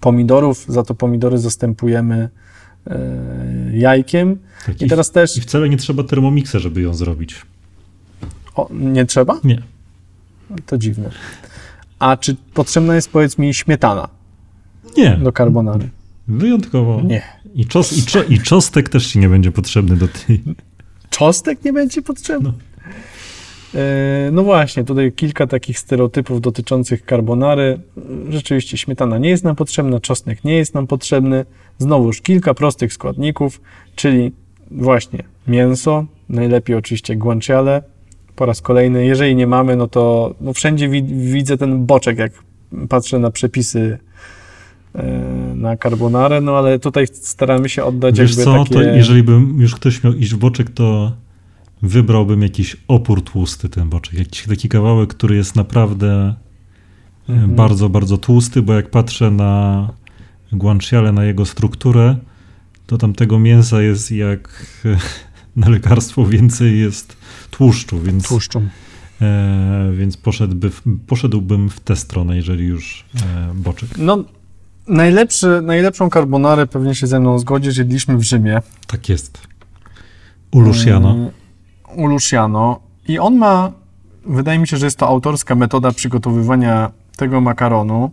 pomidorów. Za to pomidory zastępujemy jajkiem. Tak, I teraz też... I wcale nie trzeba termomiksa, żeby ją zrobić. O, nie trzeba? Nie. To dziwne. A czy potrzebna jest, powiedz mi, śmietana Nie. do carbonary? Wyjątkowo. Nie. I, czos, i, czo, I czostek też ci nie będzie potrzebny do tej. Czosnek nie będzie potrzebny? E, No właśnie, tutaj kilka takich stereotypów dotyczących carbonary. Rzeczywiście śmietana nie jest nam potrzebna, czosnek nie jest nam potrzebny. Znowuż kilka prostych składników, czyli właśnie mięso, najlepiej oczywiście guanciale. Po raz kolejny, jeżeli nie mamy, no to no wszędzie wi- widzę ten boczek, jak patrzę na przepisy e, na carbonarę, no ale tutaj staramy się oddać Wiesz jakby co, takie... to jeżeli bym już ktoś miał iść w boczek, to wybrałbym jakiś opór tłusty ten boczek. Jakiś taki kawałek, który jest naprawdę e, Mhm. bardzo, bardzo tłusty, bo jak patrzę na guanciale, na jego strukturę, to tam tego mięsa jest jak e, [laughs] na lekarstwo więcej jest tłuszczu, więc, Tłuszczu. e, więc poszedłby poszedłbym w tę stronę, jeżeli już e, boczek. No, najlepszy, najlepszą carbonarę pewnie się ze mną zgodzisz, jedliśmy w Rzymie. Tak jest. U Luciano. Mm, U Luciano. I on ma, wydaje mi się, że jest to autorska metoda przygotowywania tego makaronu,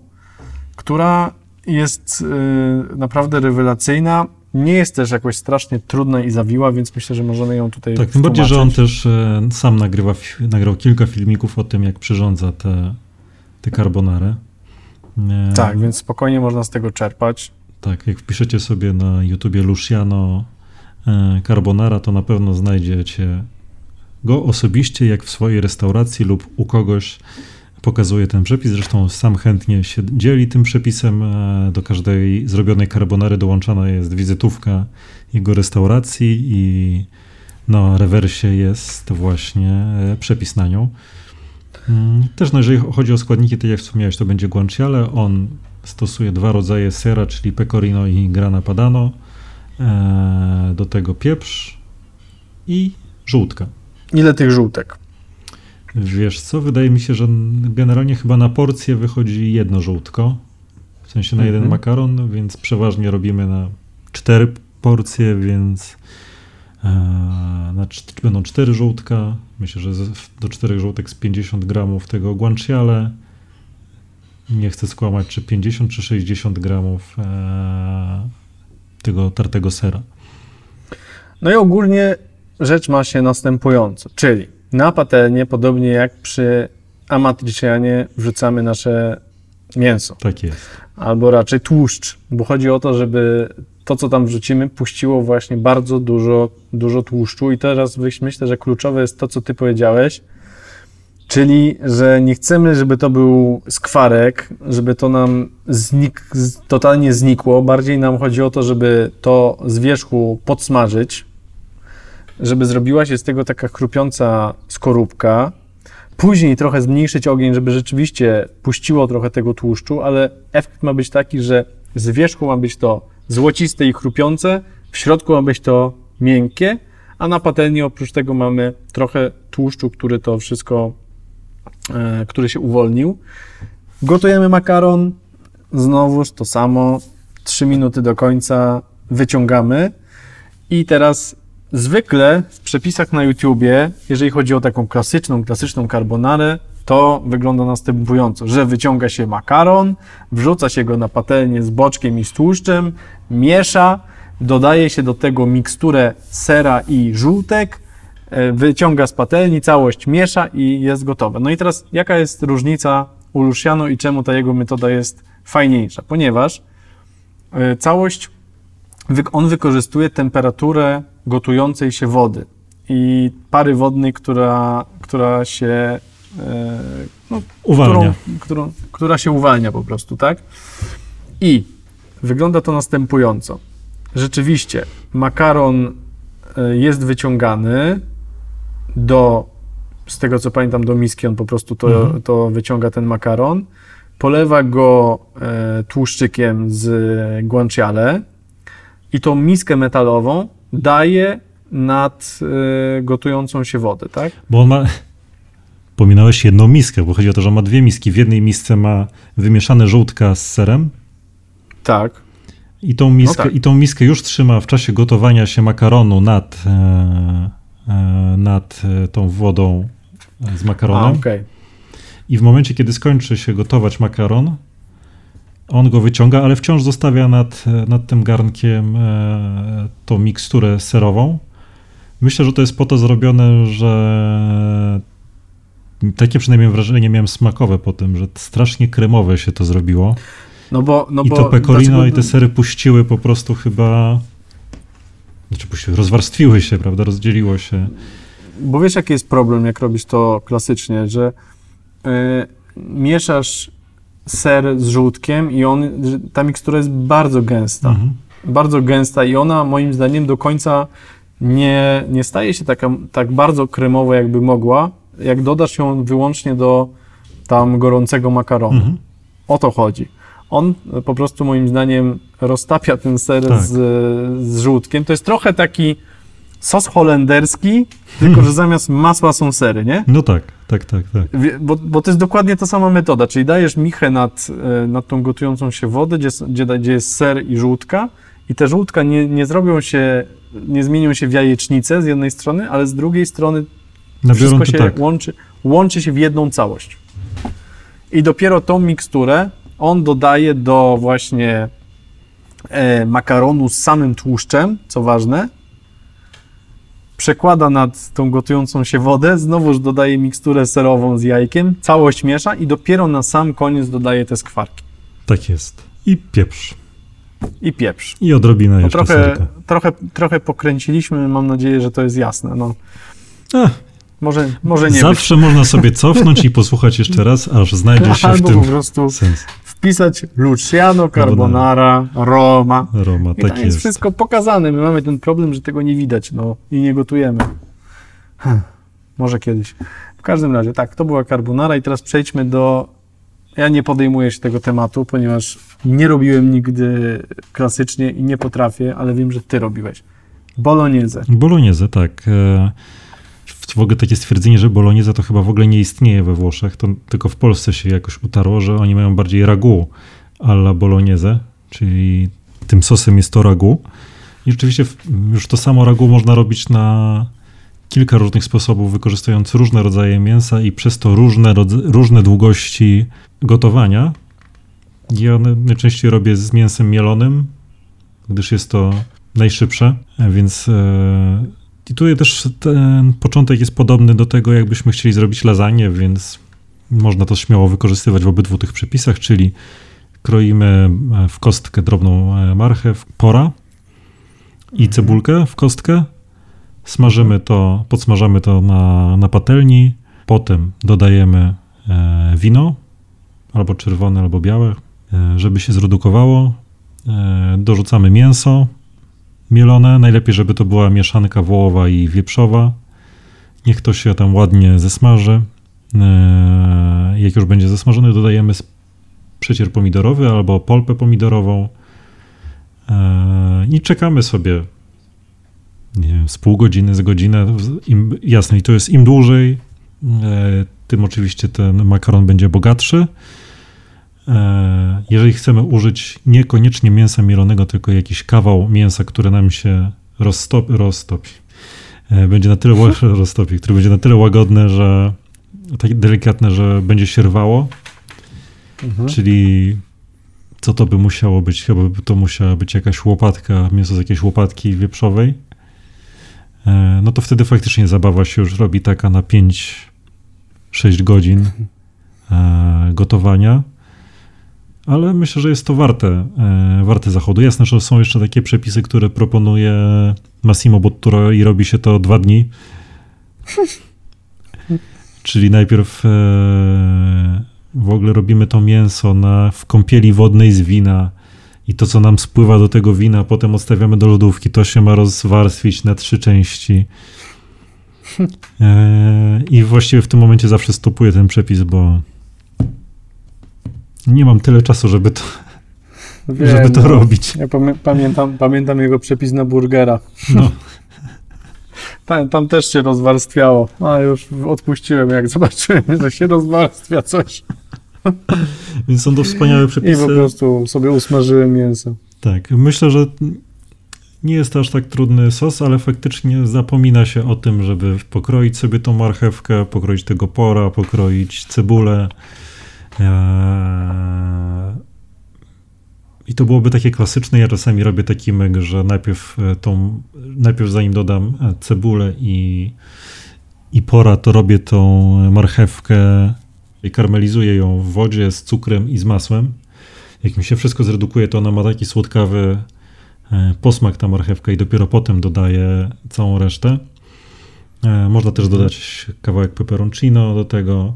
która jest y, naprawdę rewelacyjna. nie jest też jakoś strasznie trudna i zawiła, więc myślę, że możemy ją tutaj Tak, tym bardziej, że on też e, sam nagrywa, nagrał kilka filmików o tym, jak przyrządza te, te carbonary. E, Tak, więc spokojnie można z tego czerpać. Tak, jak wpiszecie sobie na YouTubie Luciano e, Carbonara, to na pewno znajdziecie go osobiście, jak w swojej restauracji lub u kogoś pokazuje ten przepis. Zresztą sam chętnie się dzieli tym przepisem. E, Do każdej zrobionej carbonary dołączana jest wizytówka jego restauracji i na rewersie jest właśnie e, przepis na nią. Mm, Też no, jeżeli chodzi o składniki, to jak wspomniałeś, to będzie guanciale. On stosuje dwa rodzaje sera, czyli pecorino i grana padano. E, Do tego pieprz i żółtka. Ile tych żółtek? Wiesz co, wydaje mi się, że generalnie chyba na porcję wychodzi jedno żółtko, w sensie na jeden Mhm. makaron, więc przeważnie robimy na cztery porcje, więc e, na, będą cztery żółtka. Myślę, że do czterech żółtek z 50 gramów tego guanciale. Nie chcę skłamać, czy 50 czy 60 gramów e, tego tartego sera. No i ogólnie rzecz ma się następująco, czyli na patelnię, podobnie jak przy amatricianie, wrzucamy nasze mięso, Tak jest. albo raczej tłuszcz, bo chodzi o to, żeby to, co tam wrzucimy, puściło właśnie bardzo dużo, dużo tłuszczu. I teraz myślę, że kluczowe jest to, co ty powiedziałeś, czyli, że nie chcemy, żeby to był skwarek, żeby to nam znik, totalnie znikło, bardziej nam chodzi o to, żeby to z wierzchu podsmażyć, żeby zrobiła się z tego taka chrupiąca skorupka, później trochę zmniejszyć ogień, żeby rzeczywiście puściło trochę tego tłuszczu, ale efekt ma być taki, że z wierzchu ma być to złociste i chrupiące, w środku ma być to miękkie, a na patelni oprócz tego mamy trochę tłuszczu, który to wszystko, e, który się uwolnił. Gotujemy makaron, znowuż to samo, 3 minuty do końca wyciągamy. I teraz zwykle w przepisach na YouTubie, jeżeli chodzi o taką klasyczną, klasyczną carbonarę, to wygląda następująco, że wyciąga się makaron, wrzuca się go na patelnię z boczkiem i z tłuszczem, miesza, dodaje się do tego miksturę sera i żółtek, e, wyciąga z patelni, całość miesza i jest gotowe. No i teraz jaka jest różnica u Luciano i czemu ta jego metoda jest fajniejsza? Ponieważ e, całość, on wykorzystuje temperaturę gotującej się wody i pary wodnej, która, która się e, no, Uwalnia. którą, którą, która się uwalnia po prostu, tak? I wygląda to następująco. Rzeczywiście, makaron e, jest wyciągany do, z tego co pamiętam, do miski, on po prostu to, Mhm. to wyciąga ten makaron, polewa go e, tłuszczykiem z guanciale i tą miskę metalową daje nad e, gotującą się wodę, tak? Bo on ma. Pominąłeś jedną miskę, bo chodzi o to, że on ma dwie miski. W jednej misce ma wymieszane żółtka z serem Tak. i tą miskę, tak. i tą miskę już trzyma w czasie gotowania się makaronu nad, e, e, nad e, tą wodą z A, makaronem. okej. I w momencie, kiedy skończy się gotować makaron, on go wyciąga, ale wciąż zostawia nad, e, nad tym garnkiem e, tą miksturę serową. Myślę, że to jest po to zrobione, że takie przynajmniej wrażenie miałem smakowe po tym, że strasznie kremowe się to zrobiło. No bo, no I to pecorino dlaczego- i te sery puściły po prostu chyba. Znaczy puściły, rozwarstwiły się, prawda? Rozdzieliło się. Bo wiesz, jaki jest problem, jak robisz to klasycznie, że y, mieszasz ser z żółtkiem i on, ta mikstura jest bardzo gęsta. Mhm. Bardzo gęsta i ona moim zdaniem do końca nie, nie staje się taka, tak bardzo kremowa, jakby mogła, jak dodasz ją wyłącznie do tam gorącego makaronu. Mhm. O to chodzi. On po prostu moim zdaniem roztapia ten ser Tak. z, z żółtkiem. To jest trochę taki sos holenderski, tylko że zamiast masła są sery, nie? No tak, tak, tak, tak. Bo, bo to jest dokładnie ta sama metoda, czyli dajesz michę nad, e, nad tą gotującą się wodę, gdzie, gdzie, gdzie jest ser i żółtka i te żółtka nie, nie zrobią się, nie zmienią się w jajecznicę z jednej strony, ale z drugiej strony Nabiorą wszystko się tak. łączy, łączy się w jedną całość. I dopiero tą miksturę on dodaje do właśnie e, makaronu z samym tłuszczem, co ważne, przekłada nad tą gotującą się wodę, znowuż dodaje miksturę serową z jajkiem, całość miesza i dopiero na sam koniec dodaje te skwarki Tak jest. I pieprz. i pieprz. I odrobinę No, jeszcze trochę, serka. trochę, trochę pokręciliśmy, mam nadzieję, że to jest jasne. No, Ech, może, może nie Zawsze można sobie cofnąć i posłuchać jeszcze [laughs] raz, aż znajdzie być. się w Albo tym po prostu sens. Wpisać Luciano Carbonara, Roma. Roma, I tak tam jest jest. wszystko pokazane. My mamy ten problem, że tego nie widać, no i nie gotujemy. Hm, może kiedyś. W każdym razie, tak, to była carbonara i teraz przejdźmy do... Ja nie podejmuję się tego tematu, ponieważ nie robiłem nigdy klasycznie i nie potrafię, ale wiem, że ty robiłeś. Bolognese. Bolognese, tak. E, W ogóle takie stwierdzenie, że bolognese to chyba w ogóle nie istnieje we Włoszech, to tylko w Polsce się jakoś utarło, że oni mają bardziej ragu alla bolognese, czyli tym sosem jest to ragu. I rzeczywiście już to samo ragu można robić na kilka różnych sposobów, wykorzystując różne rodzaje mięsa i przez to różne, różne długości gotowania. Ja na- najczęściej robię z mięsem mielonym, gdyż jest to najszybsze, więc e, i tutaj też ten początek jest podobny do tego, jakbyśmy chcieli zrobić lasagne, więc można to śmiało wykorzystywać w obydwu tych przepisach, czyli kroimy e, w kostkę drobną e, marchew, pora i cebulkę w kostkę, smażymy to, podsmażamy to na, na patelni, potem dodajemy e, wino, albo czerwone, albo białe, żeby się zredukowało, dorzucamy mięso, mielone. Najlepiej, żeby to była mieszanka wołowa i wieprzowa. Niech to się tam ładnie zesmaży. E, Jak już będzie zesmażony, dodajemy przecier pomidorowy albo polpę pomidorową. E, I czekamy sobie nie wiem, z pół godziny, z godzinę. Im, jasne, i to jest im dłużej, e, tym oczywiście ten makaron będzie bogatszy. E, Jeżeli chcemy użyć niekoniecznie mięsa mielonego, tylko jakiś kawał mięsa, który nam się roztopi, roztopi e, będzie na tyle ła- [laughs] roztopi, który będzie na tyle łagodny, że tak delikatne, że będzie się rwało, Mhm. czyli co to by musiało być? Chyba by to musiała być jakaś łopatka, mięso z jakiejś łopatki wieprzowej. E, No to wtedy faktycznie zabawa się już robi taka na 5-6 godzin e, gotowania. Ale myślę, że jest to warte, e, warte zachodu. Jasne, że są jeszcze takie przepisy, które proponuje Massimo Bottura i robi się to dwa dni. [laughs] Czyli najpierw e, w ogóle robimy to mięso na, w kąpieli wodnej z wina i to, co nam spływa do tego wina, potem odstawiamy do lodówki. To się ma rozwarstwić na trzy części. [laughs] E, I właściwie w tym momencie zawsze stopuję ten przepis, bo nie mam tyle czasu, żeby to, Wiem, żeby to no. robić. Ja pamię- pamiętam, pamiętam jego przepis na burgera. No. [laughs] Tam, tam też się rozwarstwiało. A już odpuściłem, jak zobaczyłem, że się rozwarstwia coś. [laughs] Więc są to wspaniałe I przepisy. po prostu sobie usmażyłem mięso. Tak, myślę, że nie jest to aż tak trudny sos, ale faktycznie zapomina się o tym, żeby pokroić sobie tą marchewkę, pokroić tego pora, pokroić cebulę. Eee, I to byłoby takie klasyczne. Ja czasami robię taki myk, że najpierw e, tą, najpierw zanim dodam e, cebulę i, i pora, to robię tą marchewkę i karmelizuję ją w wodzie z cukrem i z masłem. Jak mi się wszystko zredukuje, to ona ma taki słodkawy e, posmak ta marchewka i dopiero potem dodaję całą resztę. Można też dodać kawałek peperoncino do tego.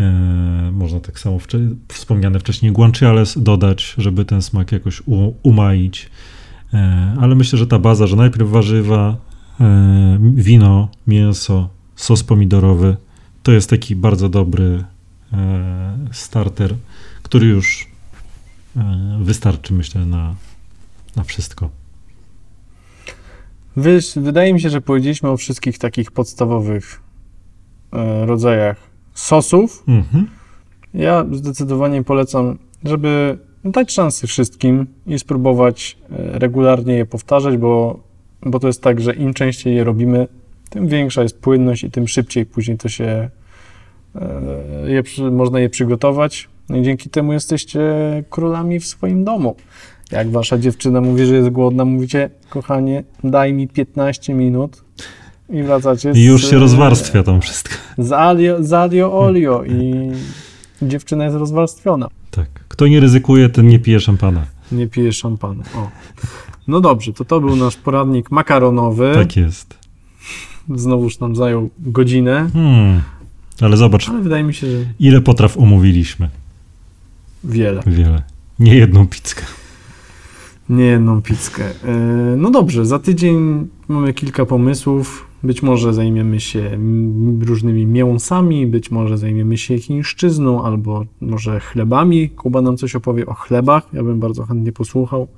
E, Można tak samo wcze- wspomniane wcześniej guanciales dodać, żeby ten smak jakoś umaić. E, Ale myślę, że ta baza, że najpierw warzywa, e, wino, mięso, sos pomidorowy, to jest taki bardzo dobry starter, który już wystarczy, myślę, na, na wszystko. Wiesz, wydaje mi się, że powiedzieliśmy o wszystkich takich podstawowych rodzajach sosów. Mhm. Ja zdecydowanie polecam, żeby dać szansę wszystkim i spróbować e, regularnie je powtarzać, bo, bo to jest tak, że im częściej je robimy, tym większa jest płynność i tym szybciej później to się e, je, można je przygotować. No i dzięki temu jesteście królami w swoim domu. Jak wasza dziewczyna mówi, że jest głodna, mówicie, kochanie, daj mi 15 minut i wracacie z, I już się rozwarstwia tam wszystko. z alio, z alio olio i dziewczyna jest rozwarstwiona. Tak. Kto nie ryzykuje, ten nie pije szampana. Nie pije szampanu. O. No dobrze, to to był nasz poradnik makaronowy. Tak jest. Znowuż nam zajął godzinę, Hmm. Ale zobacz, ale wydaje mi się, że ile potraw omówiliśmy. wiele. Wiele. Nie jedną pizzkę. Nie jedną pizzkę. E, No dobrze, za tydzień mamy kilka pomysłów. Być może zajmiemy się różnymi mięsami, być może zajmiemy się chińszczyzną, albo może chlebami. Kuba nam coś opowie o chlebach, ja bym bardzo chętnie posłuchał.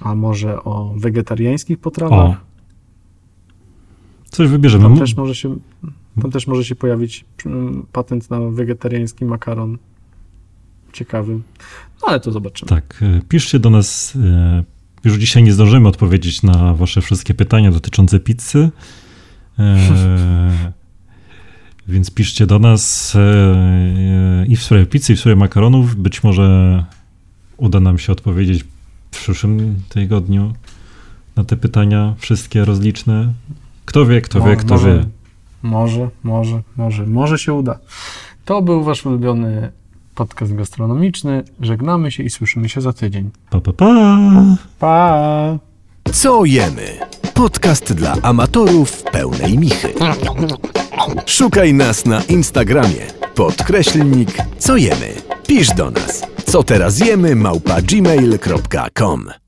A może o wegetariańskich O. potrawach. Coś wybierzemy. Tam też może się, tam też może się pojawić mm, patent na wegetariański makaron. Ciekawy. No ale to zobaczymy. Tak, e, piszcie do nas. e, Już dzisiaj nie zdążymy odpowiedzieć na wasze wszystkie pytania dotyczące pizzy. E, więc piszcie do nas e, i w sprawie pizzy, i w sprawie makaronów. Być może uda nam się odpowiedzieć w przyszłym tygodniu na te pytania, wszystkie rozliczne. Kto wie, kto wie, kto może, wie. Może, może, może, może się uda. To był wasz ulubiony podcast gastronomiczny. Żegnamy się i słyszymy się za tydzień. Pa, pa, pa! Pa! Co jemy? Podcast dla amatorów pełnej michy. Szukaj nas na Instagramie. Podkreślnik co jemy. Pisz do nas. Co teraz jemy małpa gmail.com